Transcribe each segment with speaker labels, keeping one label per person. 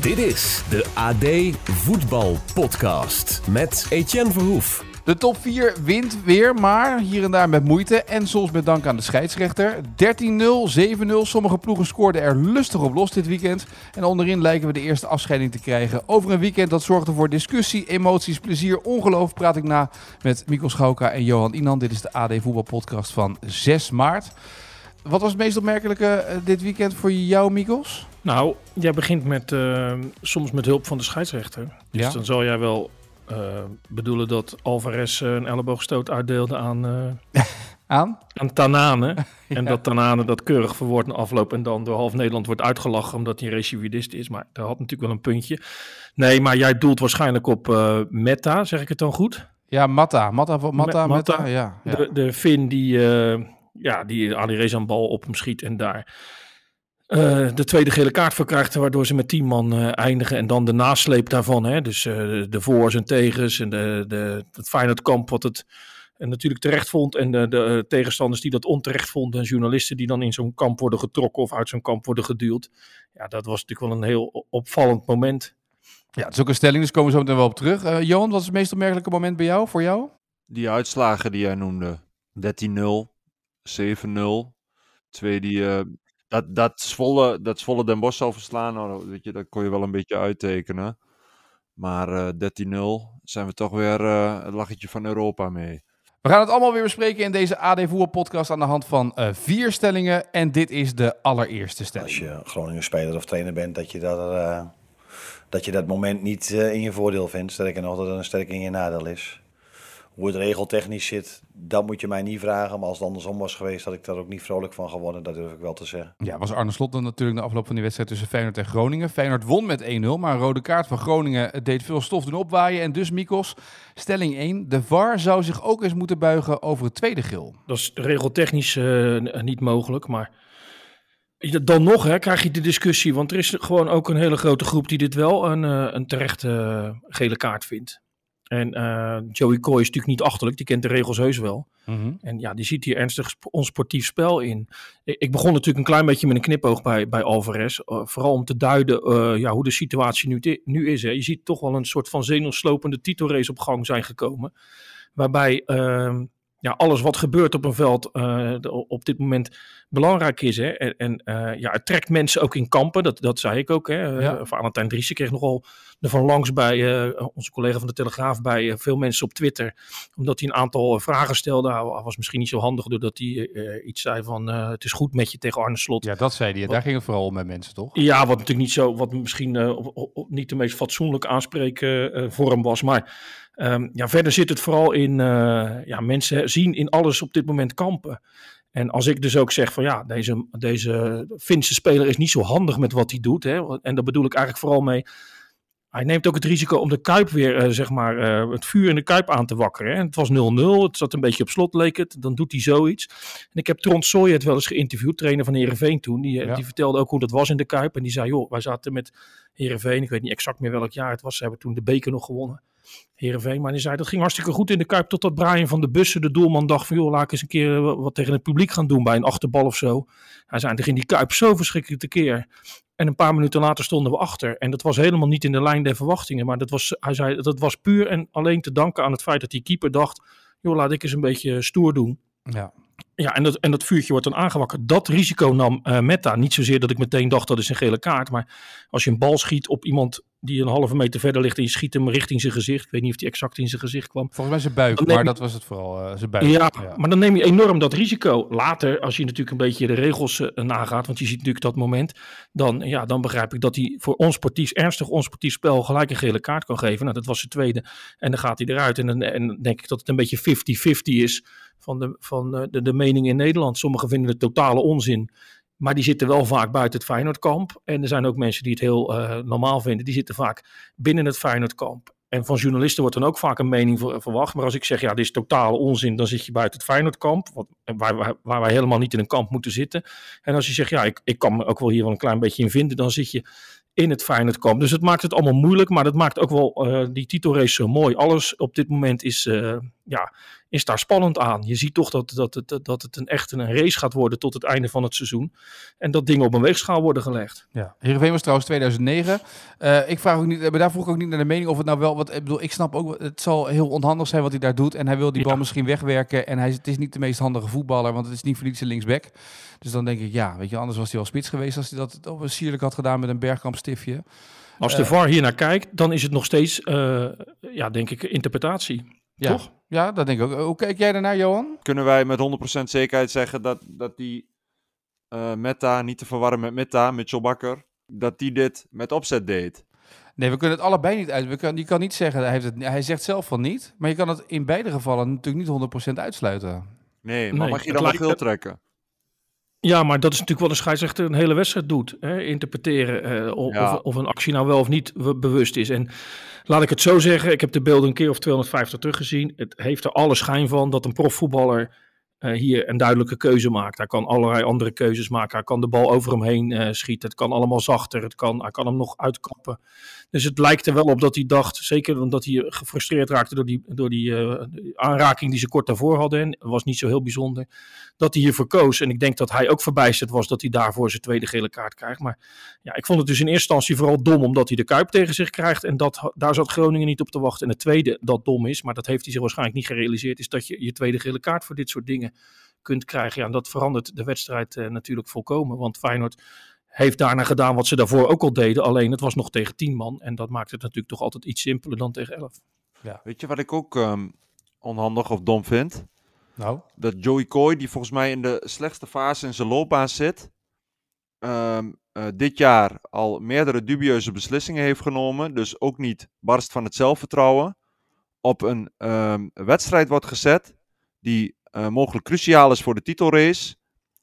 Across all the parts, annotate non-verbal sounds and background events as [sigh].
Speaker 1: Dit is de AD Voetbal Podcast met Etienne Verhoef.
Speaker 2: De top 4 wint weer, maar hier en daar met moeite en soms met dank aan de scheidsrechter. 13-0, 7-0, sommige ploegen scoorden er lustig op los dit weekend. En onderin lijken we de eerste afscheiding te krijgen. Over een weekend dat zorgde voor discussie, emoties, plezier, ongeloof praat ik na met Mikkel Schauka en Johan Inan. Dit is de AD Voetbal Podcast van 6 maart. Wat was het meest opmerkelijke eh, dit weekend voor jou, Mikkels?
Speaker 3: Nou, jij begint met uh, soms met hulp van de scheidsrechter. Dus
Speaker 2: Ja.
Speaker 3: dan zal jij wel uh, bedoelen dat Alvarez uh, een elleboogstoot uitdeelde aan, uh, [laughs]
Speaker 2: Aan?
Speaker 3: aan Tanane. [laughs] En dat Tanane dat keurig verwoord na afloop en dan door half Nederland wordt uitgelachen omdat hij een recidivist is. Maar daar had natuurlijk wel een puntje. Nee, maar jij doelt waarschijnlijk op Meta, zeg ik het dan goed?
Speaker 2: Ja, Matta. Matta, Matta, Matta,
Speaker 3: Matta.
Speaker 2: ja. ja.
Speaker 3: De, de Finn die, ja, die Ali Reza een bal op hem schiet en daar uh, de tweede gele kaart voor krijgt, waardoor ze met tien man uh, eindigen. En dan de nasleep daarvan. Hè? Dus uh, de voor's en tegens en de, de, het Feyenoord-kamp wat het en natuurlijk terecht vond. En de, de tegenstanders die dat onterecht vonden. En journalisten die dan in zo'n kamp worden getrokken of uit zo'n kamp worden geduwd. Ja, dat was natuurlijk wel een heel opvallend moment.
Speaker 2: Ja, het is ook een stelling, dus komen we zo meteen wel op terug. Uh, Johan, wat is het meest opmerkelijke moment bij jou, voor jou?
Speaker 4: Die uitslagen die jij noemde. 13-0, 7-0. Twee die... Dat, dat, Zwolle, dat Zwolle Den Bosch zou verslaan, nou, weet je, dat kon je wel een beetje uittekenen. Maar uh, 13-0 zijn we toch weer uh, het lachetje van Europa mee.
Speaker 2: We gaan het allemaal weer bespreken in deze AD Voetbal podcast aan de hand van uh, vier stellingen. En dit is de allereerste stelling.
Speaker 5: Als je Groningen speler of trainer bent, dat je dat, uh, dat, je dat moment niet uh, in je voordeel vindt. Sterker nog, dat het een sterk in je nadeel is. Hoe het regeltechnisch zit, dat moet je mij niet vragen. Maar als het andersom was geweest, had ik daar ook niet vrolijk van geworden. Dat durf ik wel te zeggen.
Speaker 2: Ja, was Arne Slot dan natuurlijk de afloop van die wedstrijd tussen Feyenoord en Groningen. Feyenoord won met 1-0, maar een rode kaart van Groningen deed veel stof doen opwaaien. En dus, Mikos, stelling 1. De VAR zou zich ook eens moeten buigen over het tweede geel.
Speaker 3: Dat is regeltechnisch uh, niet mogelijk, maar... Dan nog hè, krijg je de discussie, want er is gewoon ook een hele grote groep die dit wel een, uh, een terechte gele kaart vindt. En uh, Joey Coy is natuurlijk niet achterlijk, die kent de regels heus wel.
Speaker 2: Mhm.
Speaker 3: En ja, die ziet hier ernstig onsportief spel in. Ik, ik, begon natuurlijk een klein beetje met een knipoog bij, bij Alvarez. Uh, vooral om te duiden uh, ja, hoe de situatie nu, nu is. Hè. Je ziet toch wel een soort van zenuwslopende titelrace op gang zijn gekomen. Waarbij ehm, ja, alles wat gebeurt op een veld uh, op dit moment belangrijk is. Hè? En, en uh, ja, het trekt mensen ook in kampen, dat, dat zei ik ook. Hè?
Speaker 2: Ja.
Speaker 3: Uh, Valentijn Driessen kreeg nogal ervan langs bij uh, onze collega van de Telegraaf, bij veel mensen op Twitter. Omdat hij een aantal vragen stelde. Hij was misschien niet zo handig doordat hij iets zei van het is goed met je tegen Arne Slot.
Speaker 2: Ja, dat zei hij. Daar ging het vooral om met mensen, toch?
Speaker 3: Ja, wat natuurlijk niet zo, wat misschien niet de meest fatsoenlijk aanspreken vorm was. Maar um, ja, verder zit het vooral in, ja, mensen zien in alles op dit moment kampen. En als ik dus ook zeg van ja, deze, deze Finse speler is niet zo handig met wat hij doet. Hè, en daar bedoel ik eigenlijk vooral mee. Hij neemt ook het risico om de Kuip weer, uh, zeg maar, uh, het vuur in de Kuip aan te wakkeren. Hè. Het was 0-0, het zat een beetje op slot, leek het. Dan doet hij zoiets. En ik heb Trond Sooy het wel eens geïnterviewd, trainer van Heerenveen toen. Die, ja. die vertelde ook hoe dat was in de Kuip. En die zei, joh, wij zaten met Heerenveen, ik weet niet exact meer welk jaar het was. Ze hebben toen de beker nog gewonnen. Heerenveen. Maar die zei dat ging hartstikke goed in de Kuip. Totdat Brian van de Bussen, de doelman, dacht van... joh, laat ik eens een keer wat tegen het publiek gaan doen bij een achterbal of zo. Hij zei, er ging die Kuip zo verschrikkelijk tekeer. En een paar minuten later stonden we achter. En dat was helemaal niet in de lijn der verwachtingen. Maar dat was, hij zei, dat was puur en alleen te danken aan het feit dat die keeper dacht... joh, laat ik eens een beetje stoer doen.
Speaker 2: Ja.
Speaker 3: Ja, en dat, en dat vuurtje wordt dan aangewakkerd. Dat risico nam uh, Meta. Niet zozeer dat ik meteen dacht dat is een gele kaart. Maar als je een bal schiet op iemand die een halve meter verder ligt en je schiet hem richting zijn gezicht. Ik weet niet of die exact in zijn gezicht kwam.
Speaker 2: Volgens mij zijn buik, maar je... dat was het vooral, uh, zijn buik.
Speaker 3: Ja, ja, maar dan neem je enorm dat risico. Later, als je natuurlijk een beetje de regels uh, nagaat, want je ziet natuurlijk dat moment, dan, ja, dan begrijp ik dat hij voor onsportief, ernstig onsportief spel gelijk een gele kaart kan geven. Nou, dat was zijn tweede. En dan gaat hij eruit. En dan, en dan denk ik dat het een beetje 50-50 is van, de, van uh, de, de mening in Nederland. Sommigen vinden het totale onzin. Maar die zitten wel vaak buiten het Feyenoordkamp. En er zijn ook mensen die het heel uh, normaal vinden. Die zitten vaak binnen het Feyenoordkamp. en van journalisten wordt dan ook vaak een mening verwacht. Maar als ik zeg, ja, dit is totaal onzin, dan zit je buiten het Feyenoordkamp. Wat, waar, waar, wij helemaal niet in een kamp moeten zitten. En als je zegt, ja, ik, ik kan me ook wel hier wel een klein beetje in vinden, dan zit je in het Feyenoord kwam. Dus het maakt het allemaal moeilijk, maar dat maakt ook wel uh, die titelrace zo mooi. Alles op dit moment is, ja, is daar spannend aan. Je ziet toch dat, dat, het, dat het een echt een race gaat worden tot het einde van het seizoen. En dat dingen op een weegschaal worden gelegd.
Speaker 2: Ja, Heerenveen was trouwens 2009. Uh, ik vraag ook niet, maar daar vroeg ik ook niet naar de mening of het nou wel... Wat, ik bedoel, ik snap ook, het zal heel onhandig zijn wat hij daar doet. En hij wil die bal misschien wegwerken. En hij het is niet de meest handige voetballer, want het is niet voor niets een linksback. Dus dan denk ik, ja, weet je, anders was hij wel spits geweest als hij dat op een sierlijk had gedaan met een Bergkamp stiftje.
Speaker 3: Als de VAR hier naar kijkt, dan is het nog steeds, uh, ja, denk ik, interpretatie.
Speaker 2: Ja.
Speaker 3: Toch?
Speaker 2: Ja, dat denk ik ook. Hoe kijk jij daarnaar, Johan?
Speaker 4: Kunnen wij met 100% zekerheid zeggen dat, dat die uh, Meta, niet te verwarren met Meta, Mitchell Bakker, dat die dit met opzet deed?
Speaker 2: Nee, we kunnen het allebei niet uit. We kan, die kan niet zeggen, hij, heeft het, hij zegt zelf van niet. Maar je kan het in beide gevallen natuurlijk niet 100% uitsluiten.
Speaker 4: Nee, maar nee, mag je dan nog heel trekken?
Speaker 3: Ja, maar dat is natuurlijk wat een scheidsrechter een hele wedstrijd doet. Hè? Interpreteren uh, of, ja. of, een actie nou wel of niet bewust is. En laat ik het zo zeggen, ik heb de beelden een keer of 250 teruggezien. Het heeft er alle schijn van dat een profvoetballer uh, hier een duidelijke keuze maakt. Hij kan allerlei andere keuzes maken. Hij kan de bal over hem heen uh, schieten. Het kan allemaal zachter. Het kan, hij kan hem nog uitkappen. Dus het lijkt er wel op dat hij dacht, zeker omdat hij gefrustreerd raakte door die, door die uh, aanraking die ze kort daarvoor hadden. En was niet zo heel bijzonder. Dat hij hiervoor koos. En ik denk dat hij ook verbijsterd was dat hij daarvoor zijn tweede gele kaart krijgt. Maar ja, ik vond het dus in eerste instantie vooral dom omdat hij de Kuip tegen zich krijgt. En dat, daar zat Groningen niet op te wachten. En het tweede dat dom is, maar dat heeft hij zich waarschijnlijk niet gerealiseerd, is dat je je tweede gele kaart voor dit soort dingen kunt krijgen. Ja, en dat verandert de wedstrijd uh, natuurlijk volkomen. Want Feyenoord heeft daarna gedaan wat ze daarvoor ook al deden. Alleen het was nog tegen 10 man. En dat maakt het natuurlijk toch altijd iets simpeler dan tegen 11.
Speaker 4: Ja. Weet je wat ik ook um, onhandig of dom vind?
Speaker 2: Nou?
Speaker 4: Dat Joey Coy, die volgens mij in de slechtste fase in zijn loopbaan zit, um, uh, dit jaar al meerdere dubieuze beslissingen heeft genomen. Dus ook niet barst van het zelfvertrouwen. Op een um, wedstrijd wordt gezet die uh, mogelijk cruciaal is voor de titelrace.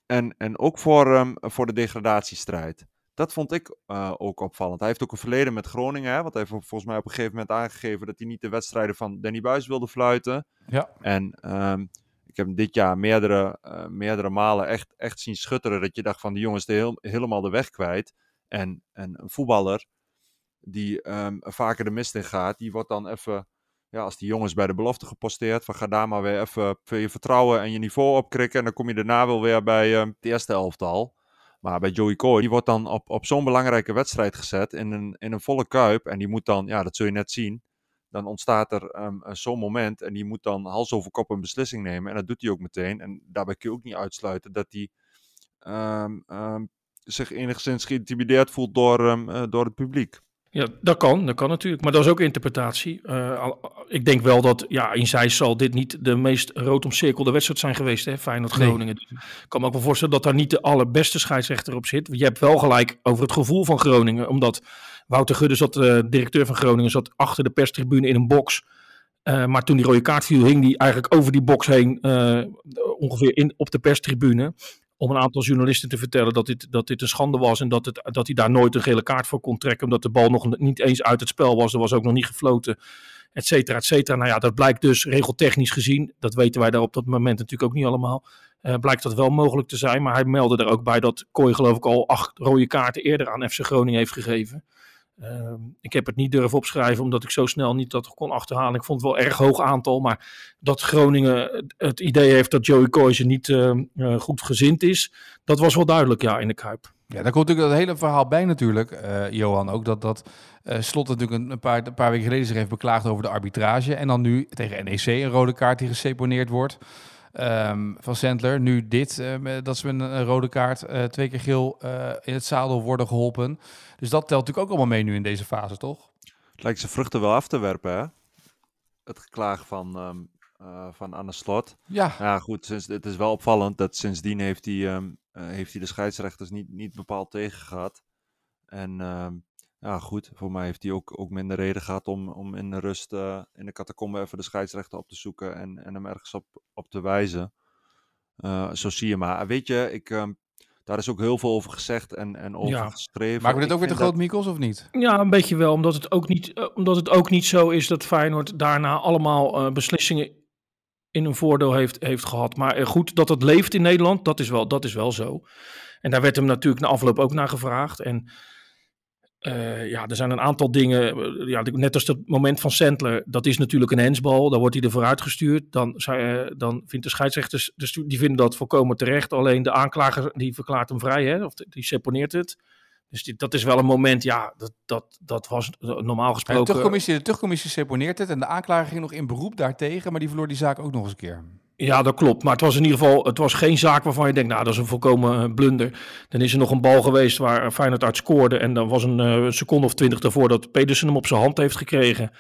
Speaker 4: En, en ook voor, um, voor de degradatiestrijd. Dat vond ik uh, ook opvallend. Hij heeft ook een verleden met Groningen. Hè, want hij heeft volgens mij op een gegeven moment aangegeven dat hij niet de wedstrijden van Danny Buis wilde fluiten.
Speaker 2: Ja.
Speaker 4: En um, ik heb hem dit jaar meerdere, uh, meerdere malen echt, echt zien schutteren. Dat je dacht van die jongens heel, helemaal de weg kwijt. En, en een voetballer die um, vaker de mist in gaat, die wordt dan even ja, als die jongens bij de belofte geposteerd, van ga daar maar weer even je vertrouwen en je niveau opkrikken. En dan kom je daarna wel weer bij uh, het eerste elftal. Maar bij Joey Coy, die wordt dan op, op zo'n belangrijke wedstrijd gezet in een, in een volle kuip. En die moet dan, ja, dat zul je net zien. Dan ontstaat er um, zo'n moment en die moet dan hals over kop een beslissing nemen. En dat doet hij ook meteen. En daarbij kun je ook niet uitsluiten dat hij um, um, zich enigszins geïntimideerd voelt door, uh, door het publiek.
Speaker 3: Ja, dat kan, dat kan natuurlijk. Maar dat is ook interpretatie. Uh, ik denk wel dat, ja, in zij zal dit niet de meest rood omcirkelde wedstrijd zijn geweest, hè, Feyenoord-Groningen. Nee. Ik kan me ook wel voorstellen dat daar niet de allerbeste scheidsrechter op zit. Je hebt wel gelijk over het gevoel van Groningen, omdat Wouter Gudde zat, uh, directeur van Groningen, zat achter de perstribune in een box. Uh, maar toen die rode kaart viel, hing die eigenlijk over die box heen, ongeveer in, op de perstribune om een aantal journalisten te vertellen dat dit, dat dit een schande was en dat, het, dat hij daar nooit een gele kaart voor kon trekken, omdat de bal nog niet eens uit het spel was. Er was ook nog niet gefloten, et cetera, et cetera. Nou ja, dat blijkt dus regeltechnisch gezien, dat weten wij daar op dat moment natuurlijk ook niet allemaal, uh, blijkt dat wel mogelijk te zijn. Maar hij meldde er ook bij dat Kooi geloof ik al acht rode kaarten eerder aan FC Groningen heeft gegeven. Uh, ik heb het niet durven opschrijven omdat ik zo snel niet dat kon achterhalen. Ik vond het wel erg hoog aantal, maar dat Groningen het idee heeft dat Joey Coyce niet uh, uh, goed gezind is, dat was wel duidelijk ja in de Kuip.
Speaker 2: Ja, daar komt natuurlijk dat hele verhaal bij natuurlijk, uh, Johan. Ook dat, dat uh, Slot natuurlijk een, een, paar, een paar weken geleden zich heeft beklaagd over de arbitrage. En dan nu tegen NEC een rode kaart die geseponeerd wordt. Um, van Sandler. Nu dit, uh, dat ze met een, rode kaart uh, twee keer geel uh, in het zadel worden geholpen. Dus dat telt natuurlijk ook allemaal mee nu in deze fase, toch?
Speaker 4: Het lijkt zijn vruchten wel af te werpen, hè? Het geklaag van, um, van Anne Slot.
Speaker 2: Ja.
Speaker 4: Ja, goed. Sinds, het is wel opvallend dat sindsdien heeft hij, um, heeft hij de scheidsrechters niet, niet bepaald tegen gehad. En ja, goed. Voor mij heeft hij ook, ook minder reden gehad om, om in de rust uh, in de catacombe even de scheidsrechter op te zoeken en, en hem ergens op, op te wijzen. Uh, zo zie je maar. Weet je, ik, uh, daar is ook heel veel over gezegd en, en over
Speaker 3: Ja.
Speaker 4: geschreven.
Speaker 2: Maken we dit
Speaker 4: Ik
Speaker 2: ook weer te groot, Mikkels, of niet?
Speaker 3: Ja, een beetje wel, omdat het ook niet, eh, omdat het ook niet zo is dat Feyenoord daarna allemaal eh, beslissingen in een voordeel heeft, heeft gehad. Maar eh, goed, dat het leeft in Nederland, dat is, wel, dat is wel zo. En daar werd hem natuurlijk na afloop ook naar gevraagd. En eh, ja, er zijn een aantal dingen. eh, ja, net als het moment van Sandler, dat is natuurlijk een hensbal. Dan wordt hij er vooruit gestuurd. Dan, eh, dan vindt de scheidsrechters, de stu- die vinden dat volkomen terecht. Alleen de aanklager, die verklaart hem vrij, hè, of die seponeert het. Dus die- dat is wel een moment, ja, dat, dat, dat was normaal
Speaker 2: De
Speaker 3: gesproken...
Speaker 2: tuchtcommissie, de tuchtcommissie seponeert het en de aanklager ging nog in beroep daartegen, maar die verloor die zaak ook nog eens een keer.
Speaker 3: Ja, dat klopt. Maar het was in ieder geval het was geen zaak waarvan je denkt, nou, dat is een volkomen eh, blunder. Dan is er nog een bal geweest waar Feyenoord uit scoorde. En dan was een, eh, een seconde of twintig daarvoor dat Pedersen hem op zijn hand heeft gekregen.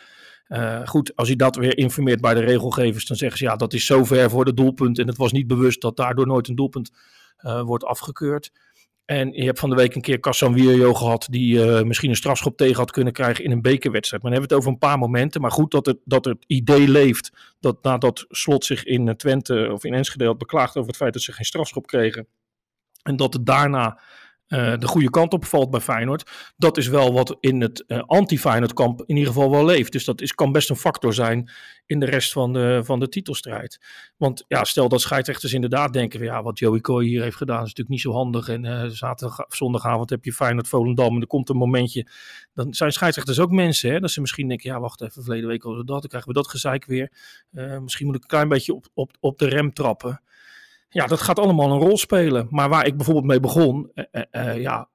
Speaker 3: Eh, goed, als hij dat weer informeert bij de regelgevers, dan zeggen ze, ja, dat is zo ver voor de doelpunt. En het was niet bewust dat daardoor nooit een doelpunt eh, wordt afgekeurd. En je hebt van de week een keer Casanvirio gehad die eh, misschien een strafschop tegen had kunnen krijgen in een bekerwedstrijd. Maar dan hebben we het over een paar momenten. Maar goed dat het, dat het idee leeft dat nadat Slot zich in eh, Twente of in Enschede had beklaagd over het feit dat ze geen strafschop kregen. En dat het daarna eh, de goede kant op valt bij Feyenoord. Dat is wel wat in het eh, anti-Feyenoord kamp in ieder geval wel leeft. Dus dat is, kan best een factor zijn in de rest van de, van de titelstrijd. Want ja, stel dat scheidsrechters inderdaad denken, ja, wat Joey Coy hier heeft gedaan is natuurlijk niet zo handig. En eh, zaterdag, zondagavond heb je Feyenoord Volendam en er komt een momentje. Dan zijn scheidsrechters ook mensen, hè, dat ze misschien denken, ja, wacht even, verleden week hadden dat, dan krijgen we dat gezeik weer. Misschien moet ik een klein beetje op, op, op de rem trappen. Ja, dat gaat allemaal een rol spelen. Maar waar ik bijvoorbeeld mee begon, eh, eh, eh, ja,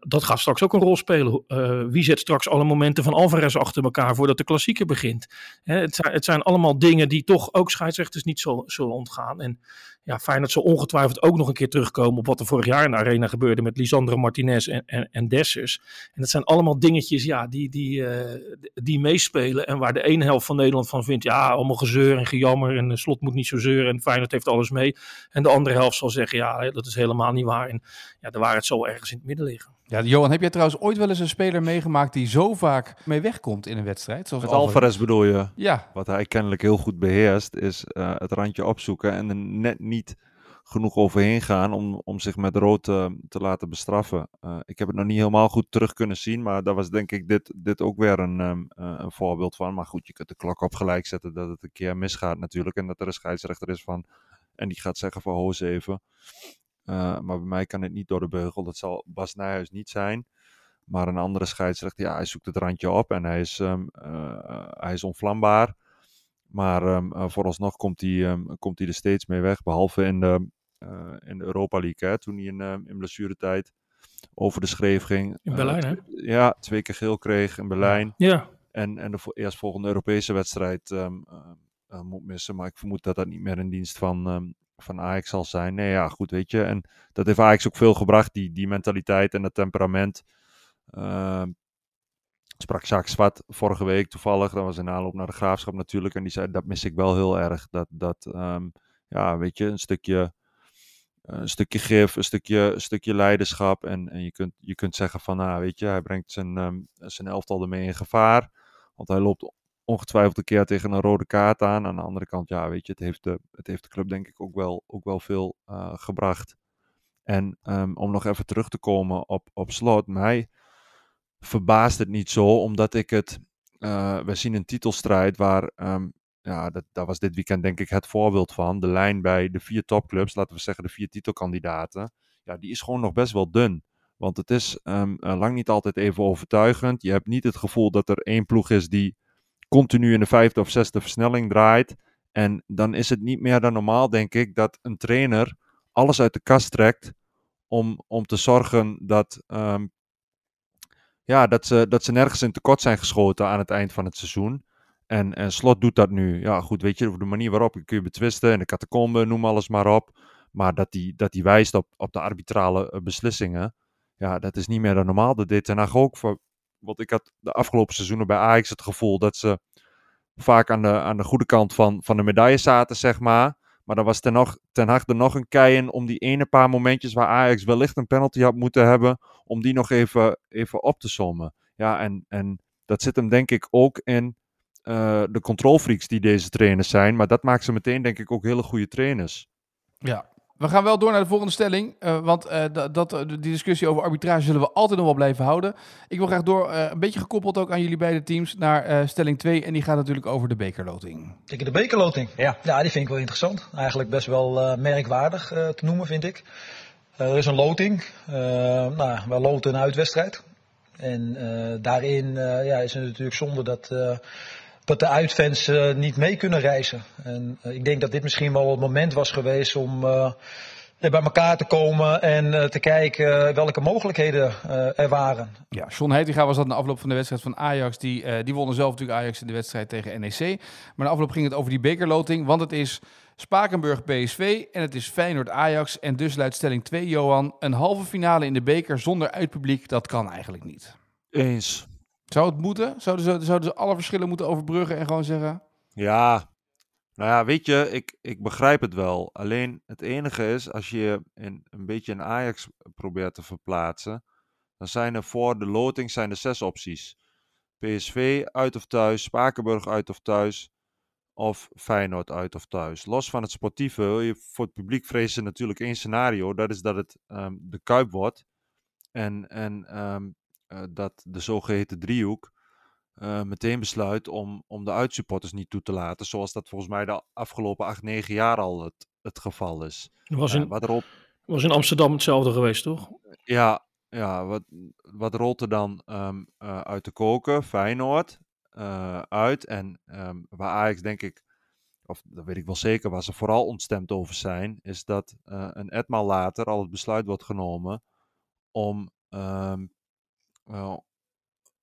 Speaker 3: dat gaat straks ook een rol spelen. Wie zet straks alle momenten van Alvarez achter elkaar voordat de klassieker begint? Hè, het, zijn, het zijn allemaal dingen die toch ook scheidsrechters niet zo, zullen ontgaan. En ja, Feyenoord zal ongetwijfeld ook nog een keer terugkomen op wat er vorig jaar in de arena gebeurde met Lisandro Martinez en, en, en Dessers. En dat zijn allemaal dingetjes ja, die, die, eh, die meespelen en waar de ene helft van Nederland van vindt, ja, allemaal gezeur en gejammer en de slot moet niet zo zeuren en Feyenoord heeft alles mee. En de andere helft zal zeggen, ja, dat is helemaal niet waar. En ja, de waarheid zal ergens in het midden liggen.
Speaker 2: Ja, Johan, heb jij trouwens ooit wel eens een speler meegemaakt die zo vaak mee wegkomt in een wedstrijd? Zoals
Speaker 4: Met Alvarez bedoel je?
Speaker 2: Ja,
Speaker 4: Wat hij kennelijk heel goed beheerst, is eh, het randje opzoeken en er net niet genoeg overheen gaan om, om zich met rood eh, te laten bestraffen. Eh, ik heb het nog niet helemaal goed terug kunnen zien, maar daar was denk ik dit, dit ook weer een, ehm, eh, een voorbeeld van. Maar goed, je kunt de klok op gelijk zetten dat het een keer misgaat natuurlijk en dat er een scheidsrechter is van en die gaat zeggen van hoos even. Eh, maar bij mij kan het niet door de beugel. Dat zal Bas Nijhuis niet zijn. Maar een andere scheidsrechter, ja, hij zoekt het randje op en hij is, ehm, eh, hij is onvlambaar. Maar ehm, eh, vooralsnog komt hij, ehm, komt hij er steeds mee weg. Behalve in de, in de Europa League, hè, toen hij in, ehm, in blessuretijd over de schreef ging.
Speaker 3: In Berlijn, hè?
Speaker 4: Ja, twee keer geel kreeg in Berlijn.
Speaker 3: Ja,
Speaker 4: En, en de vo- eerstvolgende Europese wedstrijd moet missen. Maar ik vermoed dat dat niet meer in dienst van, van Ajax zal zijn. Nee, ja, goed, weet je. En dat heeft Ajax ook veel gebracht, die, die mentaliteit en dat temperament. Ehm, sprak Jacques Zwart vorige week toevallig. Dat was in aanloop naar de graafschap natuurlijk. En die zei, dat mis ik wel heel erg. Dat, dat ehm, ja, weet je, een stukje, een stukje gif, een stukje, stukje leiderschap. En, en je, kunt, je kunt zeggen van, nou, weet je, hij brengt zijn, ehm, zijn elftal ermee in gevaar. Want hij loopt ongetwijfeld een keer tegen een rode kaart aan. Aan de andere kant, ja, weet je, het heeft de, het heeft de club denk ik ook wel, ook wel veel eh, gebracht. En ehm, om nog even terug te komen op, op slot, mij verbaast het niet zo, omdat ik het, eh, we zien een titelstrijd waar, ehm, ja, dat, daar was dit weekend denk ik het voorbeeld van. De lijn bij de vier topclubs, laten we zeggen de vier titelkandidaten, ja, die is gewoon nog best wel dun. Want het is ehm, eh, lang niet altijd even overtuigend. Je hebt niet het gevoel dat er één ploeg is die continu in de vijfde of zesde versnelling draait. En dan is het niet meer dan normaal, denk ik, dat een trainer alles uit de kast trekt om, om te zorgen dat, ehm, ja, dat, ze, dat ze nergens in tekort zijn geschoten aan het eind van het seizoen. En, en Slot doet dat nu. Ja, goed, weet je, de manier waarop kun je betwisten. In de catacombe, noem alles maar op. Maar dat hij dat die wijst op, op de arbitrale eh, beslissingen. Ja, dat is niet meer dan normaal. Dat deed Ten Hag ook. Voor, want ik had de afgelopen seizoenen bij Ajax het gevoel dat ze vaak aan de, aan de goede kant van, van de medaille zaten, zeg maar. Maar dan was ten, nog, ten er nog een kei in om die ene paar momentjes waar Ajax wellicht een penalty had moeten hebben, om die nog even, even op te sommen. Ja, en, en dat zit hem denk ik ook in uh, de controlfreaks die deze trainers zijn. Maar dat maakt ze meteen denk ik ook hele goede trainers.
Speaker 2: Ja, we gaan wel door naar de volgende stelling. Uh, want uh, dat, die discussie over arbitrage zullen we altijd nog wel blijven houden. Ik wil graag door, uh, een beetje gekoppeld ook aan jullie beide teams, naar stelling 2. En die gaat natuurlijk over de bekerloting.
Speaker 6: Kijk, de bekerloting. Ja. ja, die vind ik wel interessant. Eigenlijk best wel merkwaardig te noemen, vind ik. er is een loting. nou, we loten een uitwedstrijd. En daarin ja, is het natuurlijk zonde dat dat de uitfans uh, niet mee kunnen reizen. En uh, ik denk dat dit misschien wel het moment was geweest om uh, bij elkaar te komen en te kijken welke mogelijkheden er waren.
Speaker 2: Ja, John Heitinga was dat na afloop van de wedstrijd van Ajax. Die, die wonnen zelf natuurlijk Ajax in de wedstrijd tegen NEC. Maar na afloop ging het over die bekerloting, want het is Spakenburg PSV en het is Feyenoord Ajax. En dus luidt stelling 2, Johan, een halve finale in de beker zonder uitpubliek, dat kan eigenlijk niet.
Speaker 4: Eens.
Speaker 2: Zou het moeten? Zouden ze, zouden ze alle verschillen moeten overbruggen en gewoon zeggen...
Speaker 4: Ja, nou ja, weet je, ik, ik begrijp het wel. Alleen het enige is, als je in, een beetje een Ajax probeert te verplaatsen, dan zijn er voor de loting zijn er zes opties. PSV uit of thuis, Spakenburg uit of thuis, of Feyenoord uit of thuis. Los van het sportieve, je voor het publiek vrezen natuurlijk één scenario. Dat is dat het um, de Kuip wordt. En, en uh, dat de zogeheten driehoek uh, meteen besluit om, om de uitsupporters niet toe te laten. Zoals dat volgens mij de afgelopen acht, negen jaar al het, het geval is.
Speaker 3: Was in, wat erop... was in Amsterdam hetzelfde geweest, toch?
Speaker 4: Ja, ja wat, wat rolt er dan um, uh, uit de koken? Feyenoord uit. En um, waar Ajax denk ik, of dat weet ik wel zeker, waar ze vooral ontstemd over zijn, is dat een etmaal later al het besluit wordt genomen om um,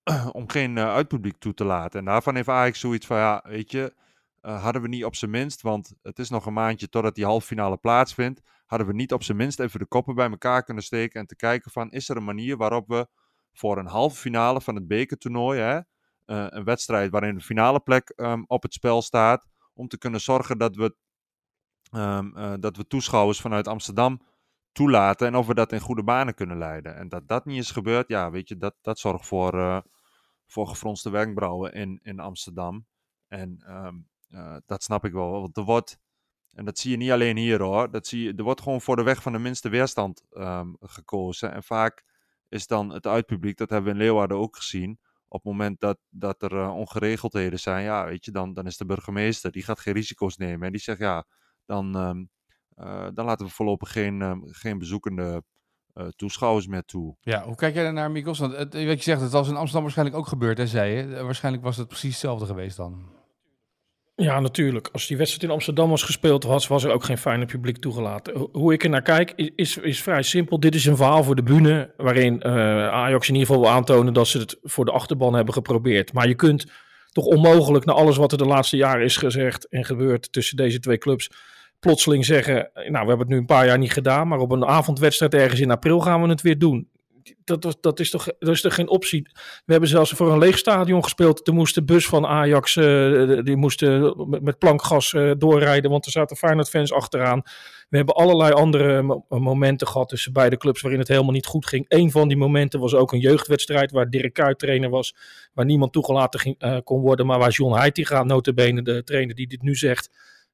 Speaker 4: [clears throat] om geen uh, uitpubliek toe te laten. En daarvan heeft Ajax zoiets van, ja, weet je, uh, hadden we niet op zijn minst, want het is nog een maandje totdat die halve finale plaatsvindt, hadden we niet op zijn minst even de koppen bij elkaar kunnen steken en te kijken van, is er een manier waarop we voor een halve finale van het bekertoernooi, hè, uh, een wedstrijd waarin de finale plek um, op het spel staat, om te kunnen zorgen dat we, um, dat we toeschouwers vanuit Amsterdam toelaten en of we dat in goede banen kunnen leiden. En dat dat niet is gebeurd, ja, weet je, dat, dat zorgt voor, uh, voor gefronste wenkbrauwen in, in Amsterdam. En um, uh, dat snap ik wel, want er wordt, en dat zie je niet alleen hier hoor, dat zie je, er wordt gewoon voor de weg van de minste weerstand um, gekozen. En vaak is dan het uitpubliek, dat hebben we in Leeuwarden ook gezien, op het moment dat, dat er uh, ongeregeldheden zijn, ja, weet je, dan, dan is de burgemeester, die gaat geen risico's nemen. En die zegt, ja, dan... Um, uh, dan laten we voorlopig geen, uh, geen bezoekende uh, toeschouwers meer toe.
Speaker 2: Ja, hoe kijk jij naar, Mikos? Want het, wat je zegt, het was in Amsterdam waarschijnlijk ook gebeurd, hè, zei je. Waarschijnlijk was het precies hetzelfde geweest dan.
Speaker 3: Ja, natuurlijk. Als die wedstrijd in Amsterdam was gespeeld, was, was er ook geen fijne publiek toegelaten. Hoe ik er naar kijk, is, is vrij simpel. Dit is een verhaal voor de bühne, waarin Ajax in ieder geval wil aantonen dat ze het voor de achterban hebben geprobeerd. Maar je kunt toch onmogelijk, na alles wat er de laatste jaren is gezegd en gebeurd tussen deze twee clubs, plotseling zeggen, nou we hebben het nu een paar jaar niet gedaan, maar op een avondwedstrijd ergens in april gaan we het weer doen. Dat, dat, is, toch, dat is toch geen optie. We hebben zelfs voor een leeg stadion gespeeld. Toen moest de bus van Ajax, uh, die moesten met, met plankgas doorrijden, want er zaten Feyenoord-fans achteraan. We hebben allerlei andere mo momenten gehad tussen beide clubs waarin het helemaal niet goed ging. Een van die momenten was ook een jeugdwedstrijd waar Dirk Kuyt trainer was, waar niemand toegelaten ging, kon worden, maar waar John Heitinga, notabene de trainer die dit nu zegt,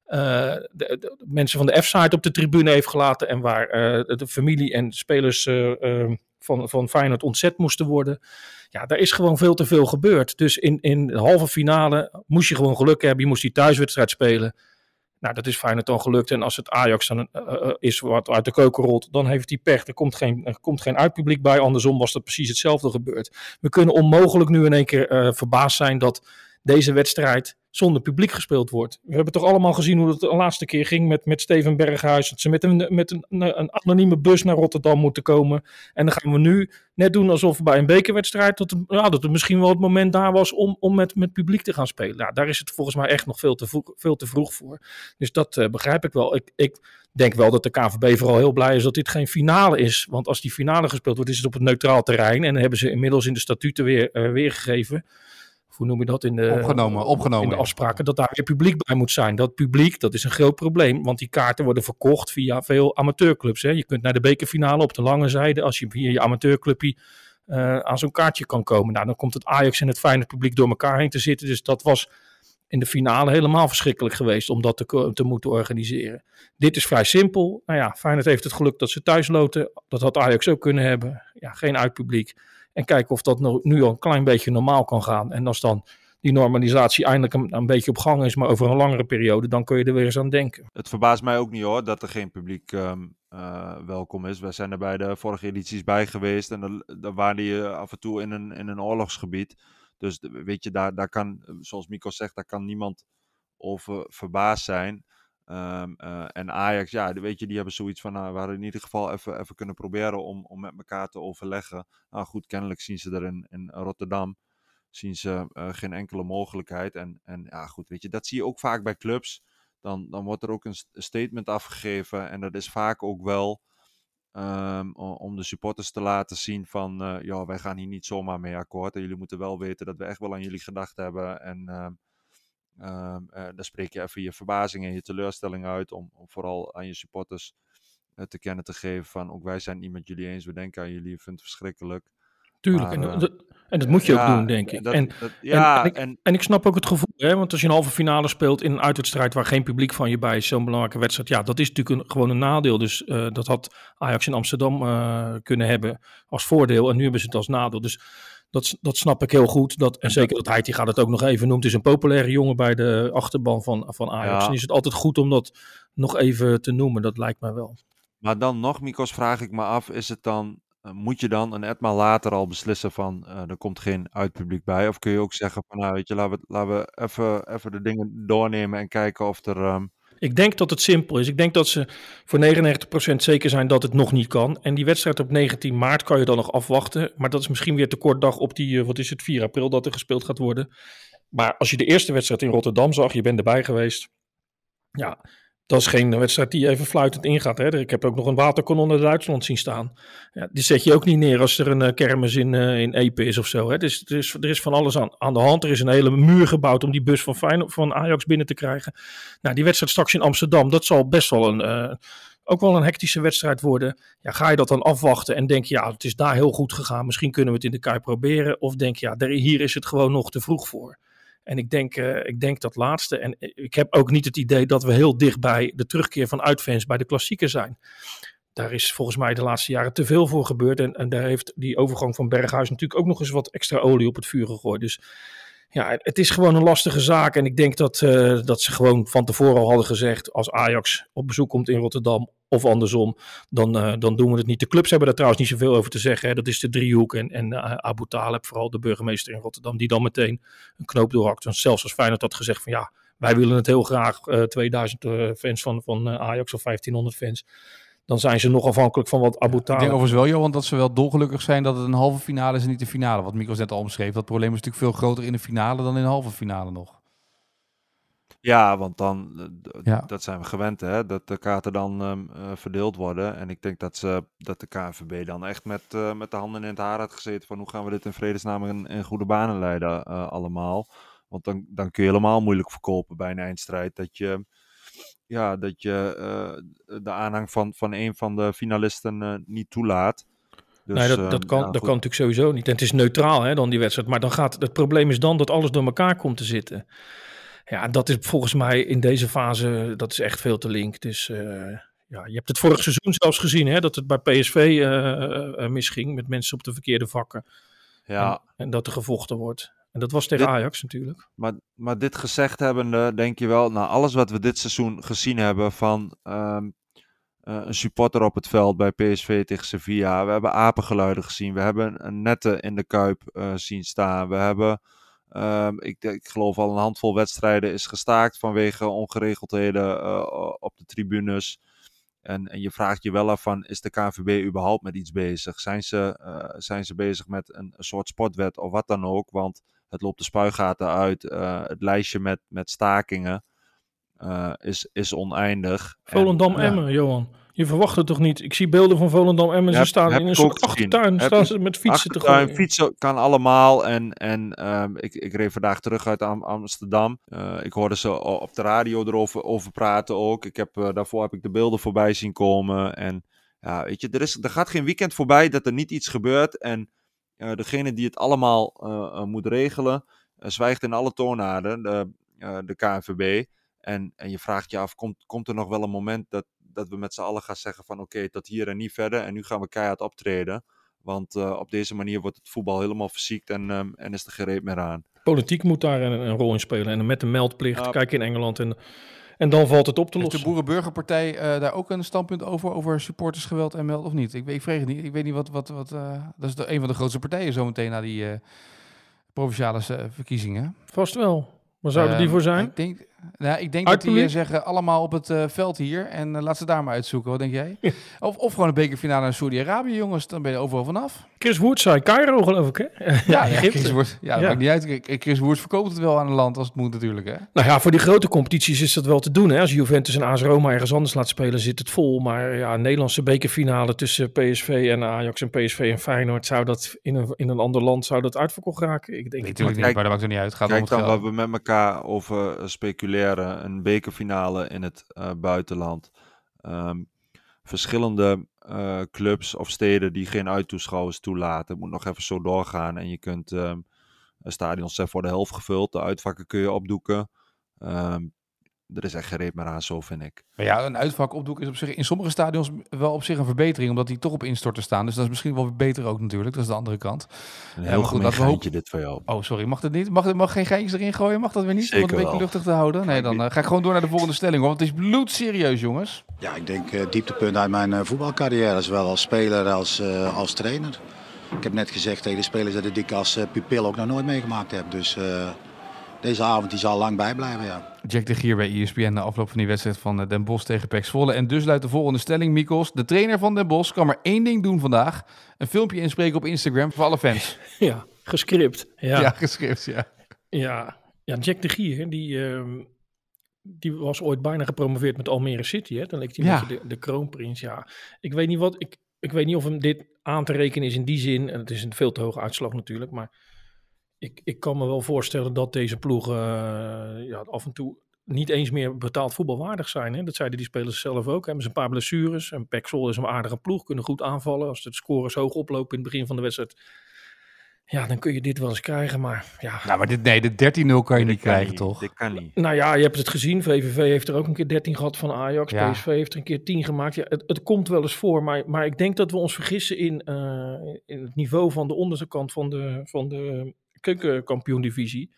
Speaker 3: de, de, mensen van de F-site op de tribune heeft gelaten. En waar uh, de familie en spelers uh, van, van Feyenoord ontzet moesten worden. Ja, daar is gewoon veel te veel gebeurd. Dus in, in de halve finale moest je gewoon geluk hebben. Je moest die thuiswedstrijd spelen. Nou, dat is Feyenoord dan gelukt. En als het Ajax dan is wat uit de keuken rolt, dan heeft hij pech. Er komt geen, er komt geen uitpubliek bij. Andersom was dat precies hetzelfde gebeurd. We kunnen onmogelijk nu in één keer verbaasd zijn dat deze wedstrijd zonder publiek gespeeld wordt. We hebben toch allemaal gezien hoe het de laatste keer ging met, met Steven Berghuis. Dat ze met, een, met een, een anonieme bus naar Rotterdam moeten komen. En dan gaan we nu net doen alsof bij een bekerwedstrijd... dat het, ja, dat het misschien wel het moment daar was om, om met, met publiek te gaan spelen. Ja, daar is het volgens mij echt nog veel te, vroeg, veel te vroeg voor. Dus dat uh, begrijp ik wel. Ik, ik denk wel dat de KVB vooral heel blij is dat dit geen finale is. Want als die finale gespeeld wordt, is het op het neutraal terrein. En dan hebben ze inmiddels in de statuten weer uh, weergegeven hoe noem je dat in de,
Speaker 2: opgenomen, opgenomen,
Speaker 3: in de afspraken, dat daar weer publiek bij moet zijn. Dat publiek, dat is een groot probleem, want die kaarten worden verkocht via veel amateurclubs. Hè. Je kunt naar de bekerfinale op de lange zijde, als je via je amateurclubje uh, aan zo'n kaartje kan komen. Nou, dan komt het Ajax en het fijne publiek door elkaar heen te zitten. Dus dat was in de finale helemaal verschrikkelijk geweest om dat te, te moeten organiseren. Dit is vrij simpel. Nou ja, Feyenoord heeft het geluk dat ze thuis loten. Dat had Ajax ook kunnen hebben. Ja, geen uitpubliek. En kijken of dat nu al een klein beetje normaal kan gaan. En als dan die normalisatie eindelijk een, beetje op gang is, maar over een langere periode, dan kun je er weer eens aan denken.
Speaker 4: Het verbaast mij ook niet hoor, dat er geen publiek um, uh, welkom is. We zijn er bij de vorige edities bij geweest en dan, waren die uh, af en toe in een, in een oorlogsgebied. Dus weet je, daar, daar kan, zoals Mico zegt, daar kan niemand over verbaasd zijn. Um, uh, en Ajax, ja, weet je, die hebben zoiets van, nou, we hadden in ieder geval even, even kunnen proberen om, om met elkaar te overleggen. Nou goed, kennelijk zien ze er in, Rotterdam, zien ze uh, geen enkele mogelijkheid. En, en ja, goed, weet je, dat zie je ook vaak bij clubs. Dan, dan wordt er ook een statement afgegeven en dat is vaak ook wel um, om de supporters te laten zien van, uh, ja, wij gaan hier niet zomaar mee akkoord. En jullie moeten wel weten dat we echt wel aan jullie gedacht hebben en... Um, uh, dan spreek je even je verbazing en je teleurstelling uit om, om vooral aan je supporters uh, te kennen te geven van ook wij zijn niet met jullie eens, we denken aan jullie, je vindt het verschrikkelijk.
Speaker 3: Tuurlijk, maar, en, dat, en, dat, moet je ja, ook doen, denk ik. Dat, en, dat, ja, en, ik, en, en, ik, snap ook het gevoel, hè, want als je een halve finale speelt in een uitwedstrijd waar geen publiek van je bij is, zo'n belangrijke wedstrijd, ja, dat is natuurlijk een, gewoon een nadeel. Dus dat had Ajax in Amsterdam kunnen hebben als voordeel en nu hebben ze het als nadeel. Dus dat, dat snap ik heel goed. Dat, en zeker dat Heiti gaat het ook nog even noemt. is een populaire jongen bij de achterban van, van Ajax. Ja. En is het altijd goed om dat nog even te noemen. Dat lijkt mij wel.
Speaker 4: Maar dan nog, Mikos, vraag ik me af. Is het dan, uh, moet je dan een etmaal later al beslissen van uh, er komt geen uitpubliek bij? Of kun je ook zeggen van nou weet je, laten we, laten we even, even de dingen doornemen en kijken of er... Um,
Speaker 3: ik denk dat het simpel is. Ik denk dat ze voor 99% zeker zijn dat het nog niet kan. En die wedstrijd op 19 maart kan je dan nog afwachten. Maar dat is misschien weer te kort dag op die, wat is het, 4 april dat er gespeeld gaat worden. Maar als je de eerste wedstrijd in Rotterdam zag, je bent erbij geweest. Ja, dat is geen wedstrijd die even fluitend ingaat. Hè. Ik heb ook nog een waterkanon in Duitsland zien staan. Ja, die zet je ook niet neer als er een uh, kermis in, uh, in Epe is of zo. Hè. Dus, er, is, er is van alles aan, aan de hand. Er is een hele muur gebouwd om die bus van, Feyenoord, van Ajax binnen te krijgen. Nou, die wedstrijd straks in Amsterdam, dat zal best wel een... Uh, ook wel een hectische wedstrijd worden. Ja, ga je dat dan afwachten en denk je, ja, het is daar heel goed gegaan. Misschien kunnen we het in de Kuip proberen. Of denk je, ja, hier is het gewoon nog te vroeg voor. En ik denk, uh, ik denk dat laatste. En ik heb ook niet het idee dat we heel dicht bij de terugkeer van uitfans bij de klassieker zijn. Daar is volgens mij de laatste jaren te veel voor gebeurd. En, en daar heeft die overgang van Berghuis natuurlijk ook nog eens wat extra olie op het vuur gegooid. Dus ja, het is gewoon een lastige zaak. En ik denk dat, uh, dat ze gewoon van tevoren al hadden gezegd: als Ajax op bezoek komt in Rotterdam of andersom, dan, uh, dan doen we het niet. De clubs hebben daar trouwens niet zoveel over te zeggen. Hè. Dat is de driehoek en, en uh, Abu Talib, vooral de burgemeester in Rotterdam, die dan meteen een knoop doorhakt. Zelfs als Feyenoord had gezegd: van ja, wij willen het heel graag, 2000 fans van, van Ajax of 1500 fans dan zijn ze nog afhankelijk van wat Abu Talib...
Speaker 2: Ik denk overigens wel, Johan, dat ze wel dolgelukkig zijn dat het een halve finale is en niet de finale. Wat Mikos net al omschreef. Dat probleem is natuurlijk veel groter in de finale dan in de halve finale nog.
Speaker 4: Ja, want dan, ja. dat zijn we gewend, hè, dat de kaarten dan um, uh, verdeeld worden. En ik denk dat, ze, dat de KNVB dan echt met, uh, met de handen in het haar had gezeten van hoe gaan we dit in vredesnaam in, in goede banen leiden uh, allemaal. Want dan, dan kun je helemaal moeilijk verkopen bij een eindstrijd dat je ja, dat je uh, de aanhang van, van een van de finalisten uh, niet toelaat.
Speaker 3: Dus, nee, dat, dat, kan, dat kan natuurlijk sowieso niet. En het is neutraal hè, dan die wedstrijd. Maar dan gaat, het probleem is dan dat alles door elkaar komt te zitten. Ja, dat is volgens mij in deze fase, dat is echt veel te link. Dus uh, ja, je hebt het vorig seizoen zelfs gezien, hè, dat het bij PSV misging met mensen op de verkeerde vakken. Ja. En, en dat er gevochten wordt. En dat was tegen Ajax natuurlijk.
Speaker 4: Maar, maar dit gezegd hebbende, denk je wel, nou alles wat we dit seizoen gezien hebben van um, uh, een supporter op het veld bij PSV tegen Sevilla. We hebben apengeluiden gezien. We hebben een nette in de Kuip uh, zien staan. We hebben, um, ik, ik geloof al een handvol wedstrijden is gestaakt vanwege ongeregeldheden uh, op de tribunes. En, en je vraagt je wel af van, is de KNVB überhaupt met iets bezig? Zijn ze, zijn ze bezig met een, een soort sportwet of wat dan ook? Want het loopt de spuigaten uit. Uh, het lijstje met, met stakingen uh, is, is oneindig.
Speaker 3: Volendam-Emmen, ja. Johan. Je verwacht het toch niet? Ik zie beelden van Volendam-Emmen. Ze staan in een soort achtertuin. Staan ze met fietsen te gooien.
Speaker 4: Fietsen kan allemaal. En, en um, ik, ik reed vandaag terug uit Am Amsterdam. Uh, ik hoorde ze op de radio erover over praten ook. Ik heb, uh, daarvoor heb ik de beelden voorbij zien komen. En ja, weet je, er, is, er gaat geen weekend voorbij dat er niet iets gebeurt. En uh, degene die het allemaal uh, moet regelen, zwijgt in alle toonaarden. De, de KNVB. En, en je vraagt je af, komt, komt er nog wel een moment dat, dat we met z'n allen gaan zeggen van oké, tot hier en niet verder. En nu gaan we keihard optreden. Want op deze manier wordt het voetbal helemaal verziekt en, um, en is er gereed meer aan.
Speaker 3: Politiek moet daar een, een rol in spelen. En met de meldplicht, kijk in Engeland en en dan valt het op te lossen.
Speaker 2: Heeft de Boerenburgerpartij uh, daar ook een standpunt over, over supportersgeweld en meld of niet? Ik, ik vreeg het niet. Ik weet niet wat... wat, wat uh, dat is de, een van de grootste partijen zometeen na die uh, provinciale verkiezingen.
Speaker 3: Vast wel. Waar zouden die ehm, voor zijn?
Speaker 2: Ik denk, nou, ik denk dat die uh, zeggen allemaal op het uh, veld hier en uh, laat ze daar maar uitzoeken. Wat denk jij? of, of gewoon een bekerfinale in Saudi-Arabië, jongens. Dan ben je overal vanaf.
Speaker 3: Chris Woert zei Cairo, geloof ik, hè?
Speaker 2: ja, ja, [laughs] Chris Woert. Ja, dat ja. maakt niet uit. Chris Woert verkoopt het wel aan een land als het moet natuurlijk, hè?
Speaker 3: Nou ja, voor die grote competities is dat wel te doen, hè? Als Juventus en AS Roma ergens anders laat spelen, zit het vol. Maar ja, een Nederlandse bekerfinale tussen PSV en Ajax en PSV en Feyenoord, zou dat in een, in een ander land zou dat uitverkocht raken? Ik denk
Speaker 2: nee, natuurlijk niet, maar dat maakt er niet uit. Gaat
Speaker 4: kijk dan wat we met elkaar over speculeren. Een bekerfinale in het uh, buitenland. Um, verschillende uh, clubs of steden die geen uittoeschouwers toelaten. Moet nog even zo doorgaan. En je kunt um, stadions zijn voor de helft gevuld. De uitvakken kun je opdoeken. Um, er is echt gereed meer aan, zo vind ik.
Speaker 2: ja, een uitvak opdoeken is op zich in sommige stadions wel op zich een verbetering, omdat die toch op instorten staan. Dus dat is misschien wel beter ook natuurlijk. Dat is de andere kant.
Speaker 4: Een heel goed, dat we hopen... dit voor jou.
Speaker 2: Oh, sorry, mag het niet? Mag, mag geen geintjes erin gooien? Mag dat weer niet? Zeker om het een beetje luchtig te houden? Nee, dan uh, ga ik gewoon door naar de volgende stelling, hoor. Want het is bloedserieus, jongens.
Speaker 7: Ja, ik denk uh, dieptepunt uit mijn uh, voetbalcarrière, zowel als speler als, als trainer. Ik heb net gezegd tegen de spelers dat ik als pupil ook nog nooit meegemaakt heb. Dus deze avond die zal lang bijblijven, ja.
Speaker 2: Jack de Gier bij ESPN na afloop van die wedstrijd van eh, Den Bosch tegen Pek Zwolle. En dus luidt de volgende stelling, Mikos. De trainer van Den Bosch kan maar één ding doen vandaag. Een filmpje inspreken op Instagram voor alle fans. [laughs]
Speaker 3: Ja, gescript. Ja,
Speaker 2: ja gescript, ja.
Speaker 3: Ja, ja Jack de Gier, die, uh, die was ooit bijna gepromoveerd met Almere City. Hè? Dan leek hij ja. de, de kroonprins. Ja, ik weet niet wat... Ik, ik weet niet of hem dit aan te rekenen is in die zin. En het is een veel te hoge uitslag natuurlijk, maar ik, ik kan me wel voorstellen dat deze ploegen uh, ja, af en toe niet eens meer betaald voetbalwaardig zijn. Hè? Dat zeiden die spelers zelf ook. Hebben ze een paar blessures. En Pexel is een aardige ploeg, kunnen goed aanvallen. Als de scores hoog oplopen in het begin van de wedstrijd. Ja, dan kun je dit wel eens krijgen, maar ja.
Speaker 2: Nou, maar dit, nee, de 13-0 kan je niet krijgen, toch?
Speaker 4: Dit kan niet.
Speaker 3: Nou ja, je hebt het gezien. VVV heeft er ook een keer 13 gehad van Ajax. Ja. PSV heeft er een keer 10 gemaakt. Ja, het, het, komt wel eens voor, maar, maar ik denk dat we ons vergissen in, uh, in het niveau van de onderste kant van de, van de keukenkampioen-divisie.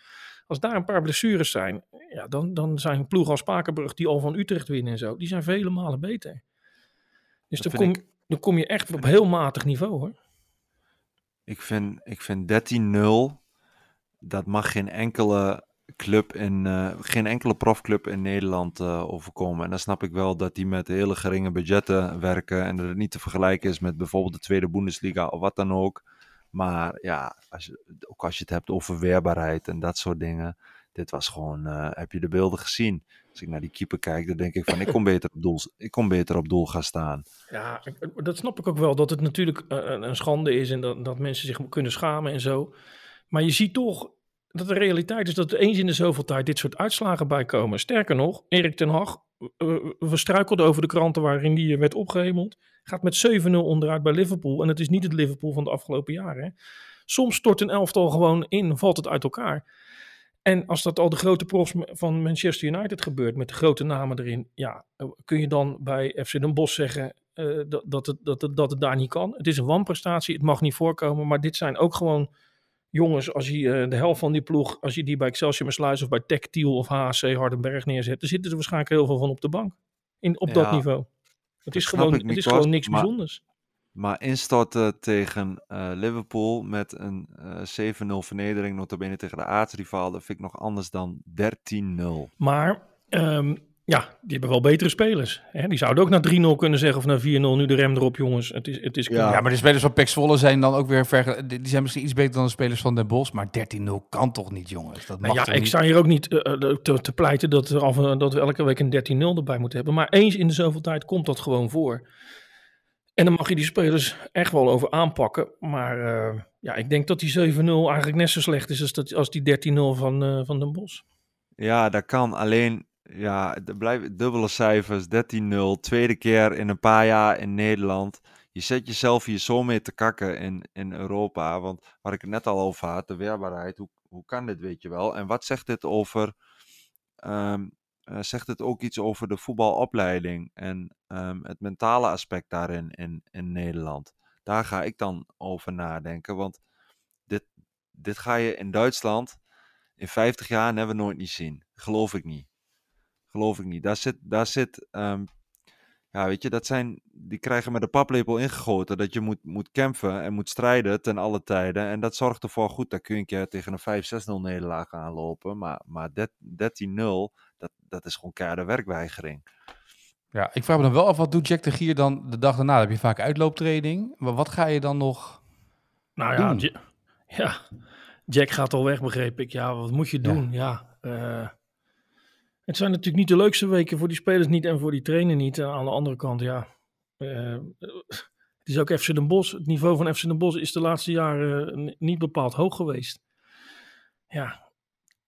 Speaker 3: Als daar een paar blessures zijn, ja, dan, dan zijn ploegen als Spakenburg die al van Utrecht winnen en zo, die zijn vele malen beter. Dus dan kom, dan kom je echt op heel matig niveau hoor.
Speaker 4: Ik vind, ik vind 13-0, dat mag geen enkele club in, uh, geen enkele profclub in Nederland uh, overkomen. En dan snap ik wel dat die met hele geringe budgetten werken en dat het niet te vergelijken is met bijvoorbeeld de tweede Bundesliga of wat dan ook. Maar ja, als je, ook als je het hebt over weerbaarheid en dat soort dingen. Dit was gewoon, uh, heb je de beelden gezien? Als ik naar die keeper kijk, dan denk ik van, ik [laughs] kon beter op doel, ik kon beter op doel gaan staan.
Speaker 3: Ja, dat snap ik ook wel. Dat het natuurlijk een, een schande is en dat, dat mensen zich kunnen schamen en zo. Maar je ziet toch dat de realiteit is dat er eens in de zoveel tijd dit soort uitslagen bijkomen. Sterker nog, Erik ten Hag, we struikelden over de kranten waarin die werd opgehemeld. Gaat met 7-0 onderuit bij Liverpool. En het is niet het Liverpool van de afgelopen jaren. Soms stort een elftal gewoon in, valt het uit elkaar. En als dat al de grote profs van Manchester United gebeurt, met de grote namen erin, ja, kun je dan bij FC Den Bosch zeggen uh, dat, dat, het, dat, het, dat het daar niet kan. Het is een wanprestatie, het mag niet voorkomen, maar dit zijn ook gewoon jongens, als je uh, de helft van die ploeg, als je die bij Excelsior Sluis of bij Tech Tiel of HC Hardenberg neerzet, dan zitten er waarschijnlijk heel veel van op de bank. In, op dat niveau. Het is, gewoon, het is gewoon niks maar, bijzonders.
Speaker 4: Maar instorten tegen uh, Liverpool met een uh, eh, 7-0 vernedering, notabene tegen de aartsrivaal, dat vind ik nog anders dan 13-0.
Speaker 3: Maar um, ja, die hebben wel betere spelers. Hè? Die zouden ook naar 3-0 kunnen zeggen of naar 4-0. Nu de rem erop, jongens. Het is, het is
Speaker 2: ja. ja. maar de spelers van Pek Zwolle zijn dan ook weer ver... Die zijn misschien iets beter dan de spelers van Den Bosch. Maar 13-0 kan toch niet, jongens? Dat mag
Speaker 3: nou ja,
Speaker 2: ik
Speaker 3: sta hier ook niet uh, te, te, pleiten dat, er af, dat we elke week een 13-0 erbij moeten hebben. Maar eens in de zoveel tijd komt dat gewoon voor. En dan mag je die spelers echt wel over aanpakken. Maar uh, ja, ik denk dat die 7-0 eigenlijk net zo slecht is als, dat, als die 13-0 van, uh, van Den Bosch.
Speaker 4: Ja, dat kan. Alleen ja, blijven dubbele cijfers, 13-0, tweede keer in een paar jaar in Nederland. Je zet jezelf hier zo mee te kakken in, in Europa, want waar ik het net al over had, de weerbaarheid, hoe, hoe kan dit, weet je wel? En wat zegt dit over ehm, eh, zegt het ook iets over de voetbalopleiding en ehm, het mentale aspect daarin in, in Nederland. Daar ga ik dan over nadenken, want dit, dit ga je in Duitsland in 50 jaar never nooit niet zien. Geloof ik niet. Geloof ik niet. Daar zit, daar zit ehm, ja, weet je, dat zijn, die krijgen met de paplepel ingegoten dat je moet, moet campen en moet strijden ten alle tijden. En dat zorgt ervoor, goed, daar kun je een keer tegen een 5-6-0 nederlaag aanlopen. Maar, maar 13-0, dat, dat is gewoon keiharde werkweigering.
Speaker 2: Ja, ik vraag me dan wel af, wat doet Jack de Gier dan de dag daarna? Dan heb je vaak uitlooptraining. Maar wat ga je dan nog
Speaker 3: Nou ja, ja, Jack gaat al weg, begreep ik. Ja, wat moet je doen? Ja, ja uh, het zijn natuurlijk niet de leukste weken voor die spelers niet en voor die trainer niet. aan de andere kant, ja. Uh, het is ook FC Den Bosch. Het niveau van FC Den Bosch is de laatste jaren niet bepaald hoog geweest. Ja,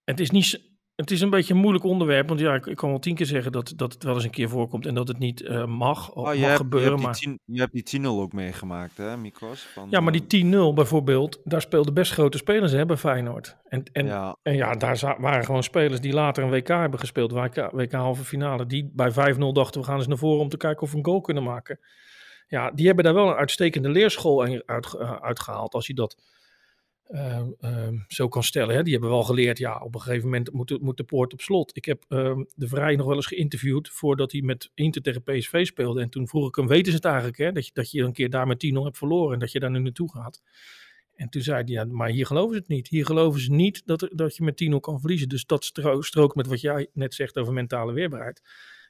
Speaker 3: het is niet het is een beetje een moeilijk onderwerp, want ja, ik, ik, kan wel tien keer zeggen dat, dat het wel eens een keer voorkomt en dat het niet uh, mag, of oh, mag gebeuren.
Speaker 4: Je hebt, maar... je hebt die 10-0 ook meegemaakt, hè, Mikos? Van,
Speaker 3: ja, maar die 10-0 bijvoorbeeld, daar speelden best grote spelers hè, bij Feyenoord. En, en, ja. en ja, daar waren gewoon spelers die later een WK hebben gespeeld, WK, WK halve finale, die bij 5-0 dachten we gaan eens naar voren om te kijken of we een goal kunnen maken. Ja, die hebben daar wel een uitstekende leerschool uit, uh, uitgehaald als je dat uh, zo kan stellen. Hè. Die hebben wel geleerd, ja, op een gegeven moment moet de, moet de poort op slot. Ik heb uh, de Vrij nog wel eens geïnterviewd voordat hij met Inter tegen PSV speelde. En toen vroeg ik hem, weten ze het eigenlijk, hè, dat, je, dat je een keer daar met 10-0 hebt verloren en dat je daar nu naartoe gaat. En toen zei hij, ja, maar hier geloven ze het niet. Hier geloven ze niet dat, dat je met 10-0 kan verliezen. Dus dat stro strookt met wat jij net zegt over mentale weerbaarheid.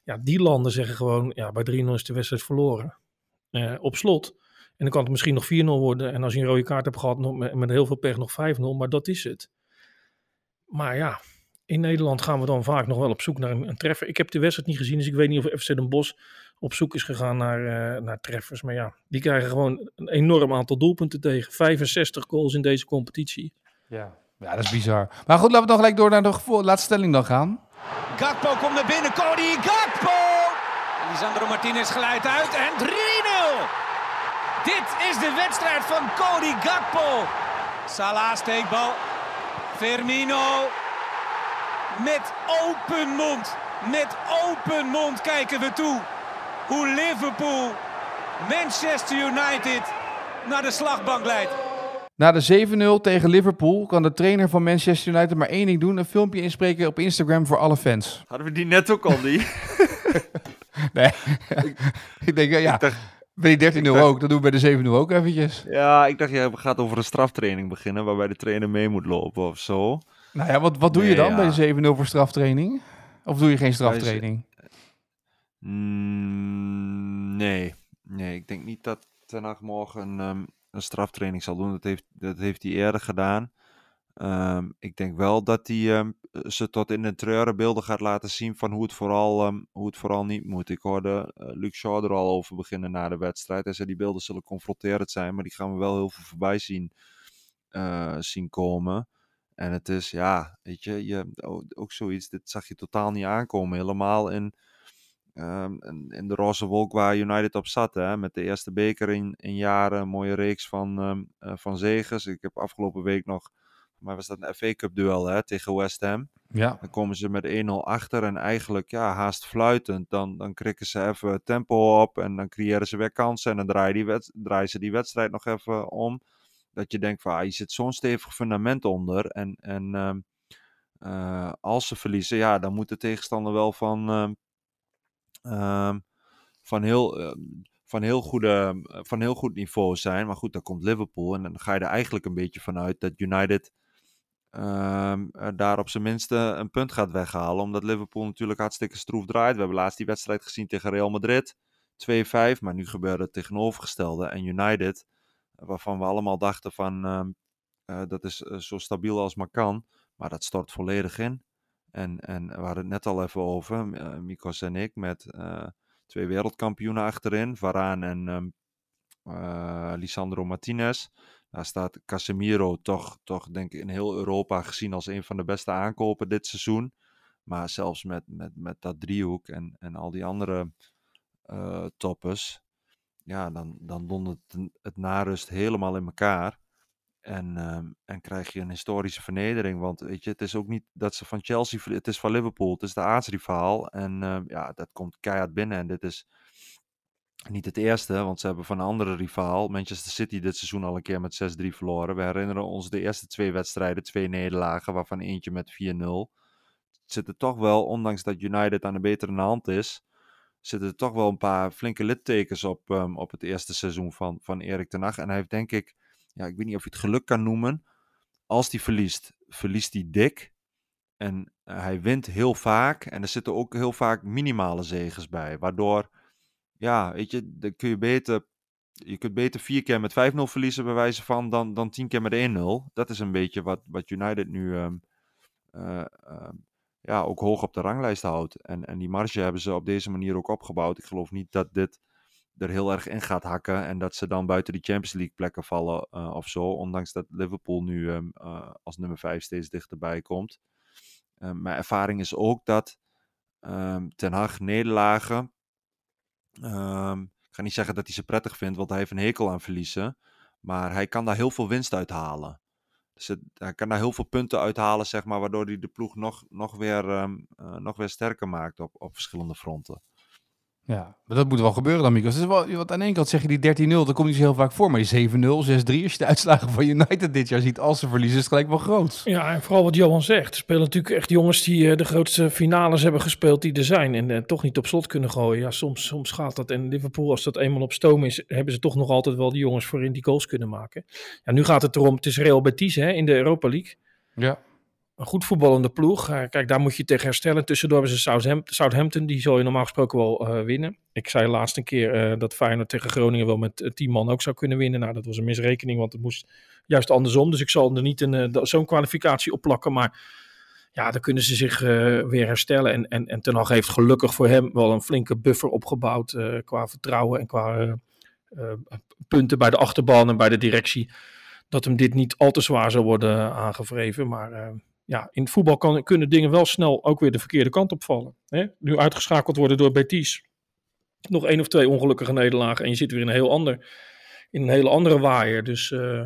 Speaker 3: Ja, die landen zeggen gewoon, ja, bij 3-0 is de wedstrijd verloren. Uh, op slot. En dan kan het misschien nog 4-0 worden. En als je een rode kaart hebt gehad, nog met, met heel veel pech nog 5-0. Maar dat is het. Maar ja, in Nederland gaan we dan vaak nog wel op zoek naar een, een, treffer. Ik heb de wedstrijd niet gezien, dus ik weet niet of FC Den Bosch op zoek is gegaan naar, uh, naar treffers. Maar ja, die krijgen gewoon een enorm aantal doelpunten tegen. 65 goals in deze competitie.
Speaker 2: Ja, ja dat is bizar. Maar goed, laten we dan gelijk door naar de laatste stelling dan gaan.
Speaker 8: Gakpo komt naar binnen, Cody Gakpo! Lisandro Martinez glijdt uit en 3-0! Dit is de wedstrijd van Cody Gakpo. Salah steekbal. Firmino. Met open mond. Met open mond kijken we toe. Hoe Liverpool Manchester United naar de slagbank leidt.
Speaker 2: Na de 7-0 tegen Liverpool kan de trainer van Manchester United maar één ding doen: een filmpje inspreken op Instagram voor alle fans.
Speaker 4: Hadden we die net ook al, die? [laughs]
Speaker 2: nee, [laughs] ik, denk, ja. Ik bij die 13-0 ook, dat doen we bij de 7-0 ook eventjes.
Speaker 4: Ja, ik dacht, je gaat over een straftraining beginnen waarbij de trainer mee moet lopen of zo.
Speaker 2: Nou ja, wat, wat doe je dan bij de 7-0 voor straftraining? Of doe je geen straftraining?
Speaker 4: Mm, nee, nee, ik denk niet dat Ten Hag morgen een, um, een straftraining zal doen. Dat heeft, dat heeft hij eerder gedaan. Um, ik denk wel dat hij um, ze tot in de treuren beelden gaat laten zien van hoe het vooral, um, hoe het vooral niet moet. Ik hoorde uh, Luc Shaw er al over beginnen na de wedstrijd. Hij zei die beelden zullen confronterend zijn, maar die gaan we wel heel veel voorbij zien, uh, zien komen. En het is, ja, weet je, je ook zoiets, dit zag je totaal niet aankomen. Helemaal in, in de roze wolk waar United op zat. Hè? Met de eerste beker in, in jaren, een mooie reeks van, uh, van zegens. Ik heb afgelopen week nog maar was dat een FA Cup duel hè, tegen West Ham.
Speaker 2: Ja.
Speaker 4: Dan komen ze met 1-0 achter en eigenlijk ja, haast fluitend. Dan, dan krikken ze even tempo op en dan creëren ze weer kansen. En dan draaien, die draaien ze die wedstrijd nog even om. Dat je denkt van, ah, je zit zo'n stevig fundament onder. En, en uh, uh, als ze verliezen, ja, dan moet de tegenstander wel van, uh, van heel van heel, goede, van heel goed niveau zijn. Maar goed, dan komt Liverpool. En dan ga je er eigenlijk een beetje vanuit dat United um, daar op zijn minste een punt gaat weghalen. Omdat Liverpool natuurlijk hartstikke stroef draait. We hebben laatst die wedstrijd gezien tegen Real Madrid. 2-5, maar nu gebeurde het tegenovergestelde. En United, waarvan we allemaal dachten van um, uh, dat is zo stabiel als maar kan. Maar dat stort volledig in. En, en we hadden het net al even over, uh, Mikos en ik, met twee wereldkampioenen achterin. Varaan en um, Lisandro Martinez. Daar staat Casemiro toch, toch, denk ik, in heel Europa gezien als een van de beste aankopen dit seizoen. Maar zelfs met, met, met dat driehoek en, en al die andere uh, toppers, ja, dan, dan dondert het, het narust helemaal in elkaar. En, ehm, en krijg je een historische vernedering. Want weet je, het is ook niet dat ze van Chelsea. Het is van Liverpool. Het is de aardsrivaal. En ehm, ja, dat komt keihard binnen. En dit is niet het eerste. Want ze hebben van een andere rivaal. Manchester City dit seizoen al een keer met 6-3 verloren. We herinneren ons de eerste twee wedstrijden. Twee nederlagen. Waarvan eentje met 4-0. Het zit er toch wel, ondanks dat United aan de betere hand is zitten er toch wel een paar flinke littekens op, ehm, op het eerste seizoen van, van Erik ten Hag. En hij heeft denk ik, ja, ik weet niet of je het geluk kan noemen. Als hij verliest, verliest hij dik. En hij wint heel vaak. En er zitten ook heel vaak minimale zegens bij. Waardoor, ja, weet je, dan kun je beter. Je kunt beter vier keer met 5-0 verliezen, bij wijze van, dan, dan tien keer met 1-0. Dat is een beetje wat, wat United nu um, ja, ook hoog op de ranglijst houdt. En, en die marge hebben ze op deze manier ook opgebouwd. Ik geloof niet dat dit er heel erg in gaat hakken en dat ze dan buiten de Champions League plekken vallen uh, of zo. Ondanks dat Liverpool nu um, uh, als nummer 5 steeds dichterbij komt. Mijn ervaring is ook dat um, Ten Hag nederlagen. Ik ga niet zeggen dat hij ze prettig vindt, want hij heeft een hekel aan verliezen. Maar hij kan daar heel veel winst uit halen. Dus hij kan daar heel veel punten uithalen, zeg maar, waardoor hij de ploeg nog, nog, weer, um, uh, nog weer sterker maakt op, op verschillende fronten.
Speaker 2: Ja, maar dat moet wel gebeuren dan, Mikos. Dus want aan één kant zeg je die 13-0, dat komt niet zo heel vaak voor. Maar die 7-0, 6-3, als je de uitslagen van United dit jaar ziet als ze verliezen, is het gelijk wel groot.
Speaker 3: Ja, en vooral wat Johan zegt. Er spelen natuurlijk echt jongens die uh, de grootste finales hebben gespeeld die er zijn. En uh, toch niet op slot kunnen gooien. Ja, soms, soms gaat dat. En Liverpool, als dat eenmaal op stoom is, hebben ze toch nog altijd wel die jongens voorin die goals kunnen maken. Ja, nu gaat het erom, het is Real Betis hè, in de Europa League.
Speaker 2: Ja
Speaker 3: een goed voetballende ploeg. Uh, kijk, daar moet je tegen herstellen. Tussendoor hebben ze Southampton, Southampton die zal je normaal gesproken wel uh, winnen. Ik zei laatst een keer uh, dat Feyenoord tegen Groningen wel met 10 man ook zou kunnen winnen. Nou, dat was een misrekening, want het moest juist andersom. Dus ik zal er niet zo'n kwalificatie op plakken. Maar ja, dan kunnen ze zich weer herstellen. En, en, en Ten Hag heeft gelukkig voor hem wel een flinke buffer opgebouwd qua vertrouwen en qua punten bij de achterban en bij de directie. Dat hem dit niet al te zwaar zou worden aangevreven. Maar ja, in voetbal kan, kunnen dingen wel snel ook weer de verkeerde kant opvallen. Hè? Nu uitgeschakeld worden door Betis. Nog één of twee ongelukkige nederlagen en je zit weer in een heel ander, in een hele andere waaier. Dus uh,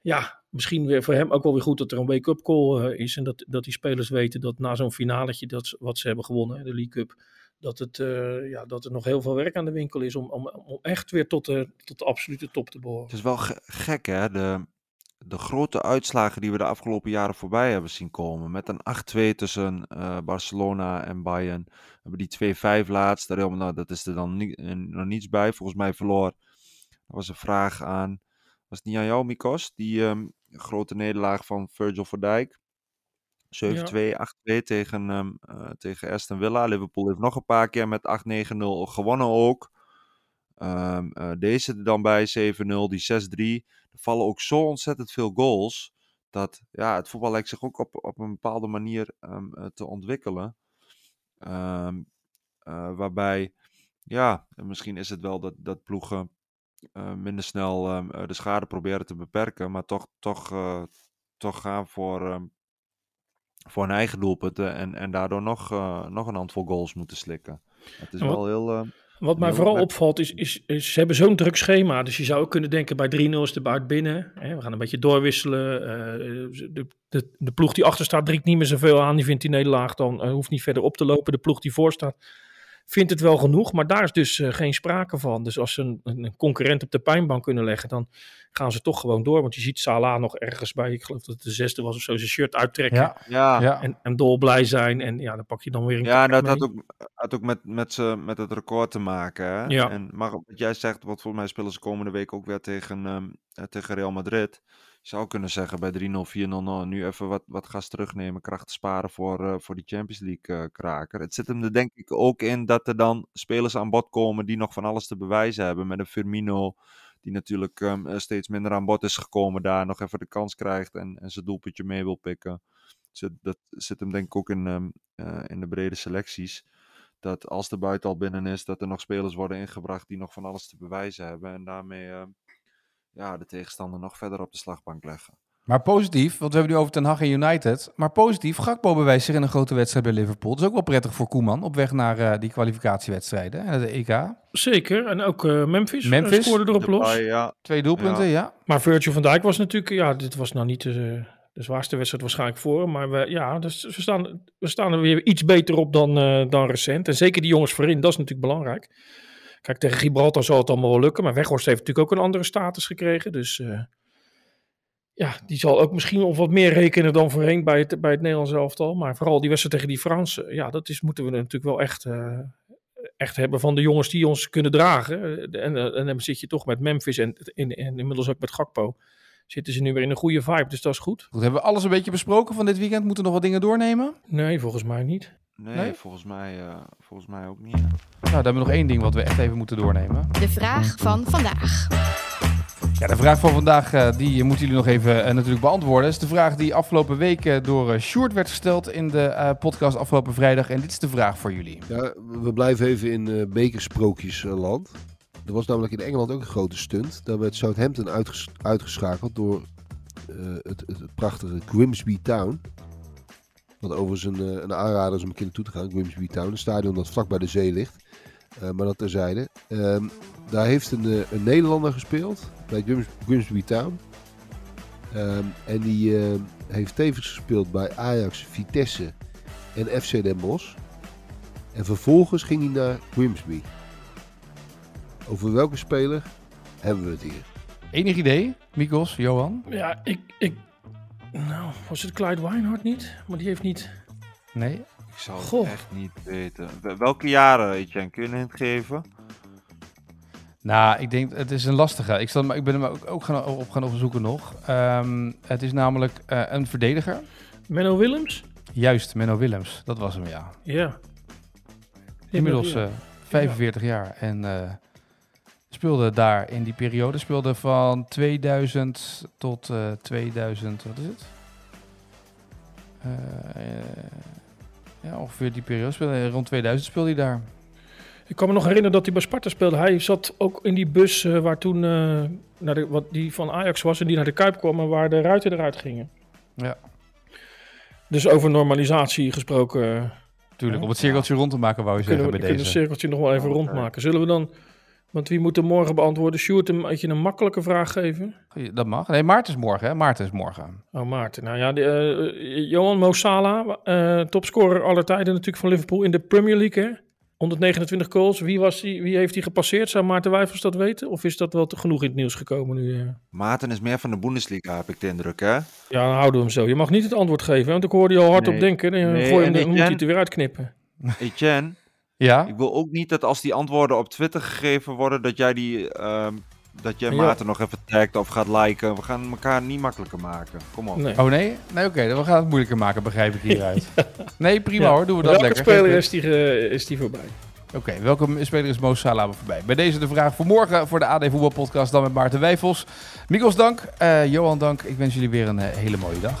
Speaker 3: ja, misschien weer voor hem ook wel weer goed dat er een wake-up call uh, is. En dat, dat die spelers weten dat na zo'n finaletje dat, wat ze hebben gewonnen, de League Cup, dat, het, uh, ja, dat er nog heel veel werk aan de winkel is om, om, om echt weer tot de, tot de absolute top te behoren.
Speaker 4: Het is wel gek hè, de, de grote uitslagen die we de afgelopen jaren voorbij hebben zien komen. Met een 8-2 tussen uh, Barcelona en Bayern. We hebben die 2-5 laatst. Daar, nou, dat is er dan niet, nog niets bij. Volgens mij verloor. Er was een vraag aan. Was het niet aan jou, Mikos? Die um, grote nederlaag van Virgil van Dijk. 7-2, ja. 8-2 tegen, um, uh, tegen Aston Villa. Liverpool heeft nog een paar keer met 8-9-0 gewonnen ook. Um, uh, deze er dan bij 7-0, die 6-3. Er vallen ook zo ontzettend veel goals. Dat ja, het voetbal lijkt zich ook op, op een bepaalde manier um, te ontwikkelen. Um, uh, waarbij, ja, misschien is het wel dat, dat ploegen uh, minder snel um, de schade proberen te beperken. Maar toch, toch, uh, toch gaan voor, voor hun eigen doelpunten. En, en daardoor nog, nog een handvol goals moeten slikken. Het is wel heel
Speaker 3: wat mij vooral opvalt is, is, is, ze hebben zo'n druk schema. Dus je zou ook kunnen denken bij 3-0 is de buit binnen. Hè, we gaan een beetje doorwisselen. Uh, de, de, de, ploeg die achter staat drinkt niet meer zoveel aan. Die vindt die nederlaag dan, uh, hoeft niet verder op te lopen. De ploeg die voor staat vindt het wel genoeg. Maar daar is dus uh, geen sprake van. Dus als ze een, een, concurrent op de pijnbank kunnen leggen, dan gaan ze toch gewoon door. Want je ziet Salah nog ergens bij, ik geloof dat het de zesde was of zo, zijn shirt uittrekken.
Speaker 4: Ja. ja.
Speaker 3: En, en dolblij zijn. En ja, dan pak je dan weer een
Speaker 4: Ja, dat had ook, had ook met, met, ze, met het record te maken. Hè? Ja. En, maar wat jij zegt, wat volgens mij spelen ze komende week ook weer tegen, um, tegen Real Madrid. Zou kunnen zeggen bij 3-0, 4-0, nu even wat, wat gas terugnemen, krachten sparen voor, uh, voor die Champions League uh, kraker. Het zit hem er denk ik ook in dat er dan spelers aan bod komen die nog van alles te bewijzen hebben. Met een Firmino, die natuurlijk um, steeds minder aan bod is gekomen daar, nog even de kans krijgt en, en zijn doelpuntje mee wil pikken. Zit, dat zit hem denk ik ook in, uh, in de brede selecties. Dat als de buiten al binnen is, dat er nog spelers worden ingebracht die nog van alles te bewijzen hebben. En daarmee ja, de tegenstander nog verder op de slagbank leggen.
Speaker 2: Maar positief, want we hebben nu over Ten Hag en United. Maar positief, Gakpo bewijst zich in een grote wedstrijd bij Liverpool. Dat is ook wel prettig voor Koeman op weg naar uh, die kwalificatiewedstrijden en de EK.
Speaker 3: Zeker, en ook uh, Memphis,
Speaker 2: Memphis
Speaker 3: scoorde erop los.
Speaker 4: ja.
Speaker 2: Twee doelpunten, ja. ja.
Speaker 3: Maar Virgil van Dijk was natuurlijk, ja, dit was nou niet de, de zwaarste wedstrijd waarschijnlijk voor hem. Maar we, ja, dus we, staan, we staan er weer iets beter op dan, uh, dan recent. En zeker die jongens voorin, dat is natuurlijk belangrijk. Kijk, tegen Gibraltar zal het allemaal wel lukken. Maar Weghorst heeft natuurlijk ook een andere status gekregen. Dus uh, ja, die zal ook misschien op wat meer rekenen dan voorheen bij het, bij het Nederlands elftal. Maar vooral die wedstrijd tegen die Fransen. Ja, dat is, moeten we natuurlijk wel echt, uh, echt hebben van de jongens die ons kunnen dragen. En, en dan zit je toch met Memphis en, en, en inmiddels ook met Gakpo zitten ze nu weer in een goede vibe, dus dat is goed.
Speaker 2: goed. Hebben we alles een beetje besproken van dit weekend? Moeten we nog wat dingen doornemen?
Speaker 3: Nee, volgens mij niet.
Speaker 4: Nee, nee? Volgens, mij, uh, volgens mij ook niet.
Speaker 2: Nou, dan hebben we nog één ding wat we echt even moeten doornemen.
Speaker 9: De vraag van vandaag.
Speaker 2: Ja, de vraag van vandaag uh, die moeten jullie nog even uh, natuurlijk beantwoorden. Dat is de vraag die afgelopen week uh, door Sjoerd werd gesteld in de podcast afgelopen vrijdag. En dit is de vraag voor jullie.
Speaker 10: Ja, we blijven even in bekersprookjesland. Er was namelijk in Engeland ook een grote stunt. Daar werd Southampton uitges uitgeschakeld door uh, het, prachtige Grimsby Town. Wat overigens een, een aanrader is om een keer naartoe te gaan. Grimsby Town, een stadion dat vlak bij de zee ligt. Uh, maar dat terzijde. Um, daar heeft een, Nederlander gespeeld bij Grims Grimsby Town. Um, en die heeft tevens gespeeld bij Ajax, Vitesse en FC Den Bosch. En vervolgens ging hij naar Grimsby. Over welke speler hebben we het hier?
Speaker 2: Enig idee, Mikos, Johan?
Speaker 3: Ja, ik, ik... Nou, was het Clyde Weinhardt niet? Maar die heeft niet...
Speaker 2: Nee?
Speaker 4: Ik zou het Goh. echt niet weten. Welke jaren, Etienne? Kun je een hint geven?
Speaker 2: Nou, ik denk, het is een lastige. Ik, zal, ik ben hem ook, ook gaan, op gaan opzoeken nog. Um, het is namelijk uh, een verdediger.
Speaker 3: Menno Willems?
Speaker 2: Juist, Menno Willems. Dat was hem, ja.
Speaker 3: Ja.
Speaker 2: Inmiddels uh, 45 ja. jaar en... Uh, speelde daar in die periode. Speelde van 2000 tot uh, 2000, wat is het? Uh, ja, ongeveer die periode. Speelde, rond 2000 speelde hij daar.
Speaker 3: Ik kan me nog herinneren dat hij bij Sparta speelde. Hij zat ook in die bus uh, waar toen, uh, naar de, wat die van Ajax was en die naar de Kuip kwam en waar de ruiten eruit gingen.
Speaker 2: Ja.
Speaker 3: Dus over normalisatie gesproken.
Speaker 2: Tuurlijk, om het cirkeltje ja. rond te maken wou je
Speaker 3: kunnen
Speaker 2: zeggen
Speaker 3: we,
Speaker 2: bij
Speaker 3: deze.
Speaker 2: deze.
Speaker 3: het cirkeltje nog wel even okay. rondmaken. Zullen we dan... Want wie moet er morgen beantwoorden? Sjoerd, een beetje een makkelijke vraag geven?
Speaker 2: Dat mag. Nee, Maarten is morgen. Hè? Maarten is morgen.
Speaker 3: Oh, Maarten. Nou ja, de, uh, Johan Mo Salah, uh, topscorer aller tijden natuurlijk van Liverpool in de Premier League. Hè? 129 goals. Wie, was die, wie heeft hij gepasseerd? Zou Maarten Wijfels dat weten? Of is dat wel te genoeg in het nieuws gekomen nu? Uh?
Speaker 4: Maarten is meer van de Bundesliga, heb ik de indruk, hè?
Speaker 3: Ja, dan houden we hem zo. Je mag niet het antwoord geven, want ik hoorde je al hard
Speaker 4: nee.
Speaker 3: op denken. Dan,
Speaker 4: nee,
Speaker 3: gooi hem, dan
Speaker 4: Etienne,
Speaker 3: moet hij het er weer uitknippen.
Speaker 4: Etienne,
Speaker 2: ja?
Speaker 4: ik wil ook niet dat als die antwoorden op Twitter gegeven worden, dat jij die... Uh, dat jij. Maarten nog even tagt of gaat liken. We gaan elkaar niet makkelijker maken. Kom op.
Speaker 3: Nee.
Speaker 2: Oh nee? Nee, oké. dan we gaan het moeilijker maken, begrijp ik hieruit. Nee, prima
Speaker 3: Ja.
Speaker 2: hoor. Doen we dat
Speaker 3: Welke
Speaker 2: lekker.
Speaker 3: speler
Speaker 2: Geen
Speaker 3: is die, is die voorbij?
Speaker 2: Oké, welke speler is Mo Salah voorbij? Bij deze de vraag voor morgen voor de AD Voetbalpodcast dan met Maarten Wijfels. Mikos dank, eh, Johan dank. Ik wens jullie weer een eh, hele mooie dag.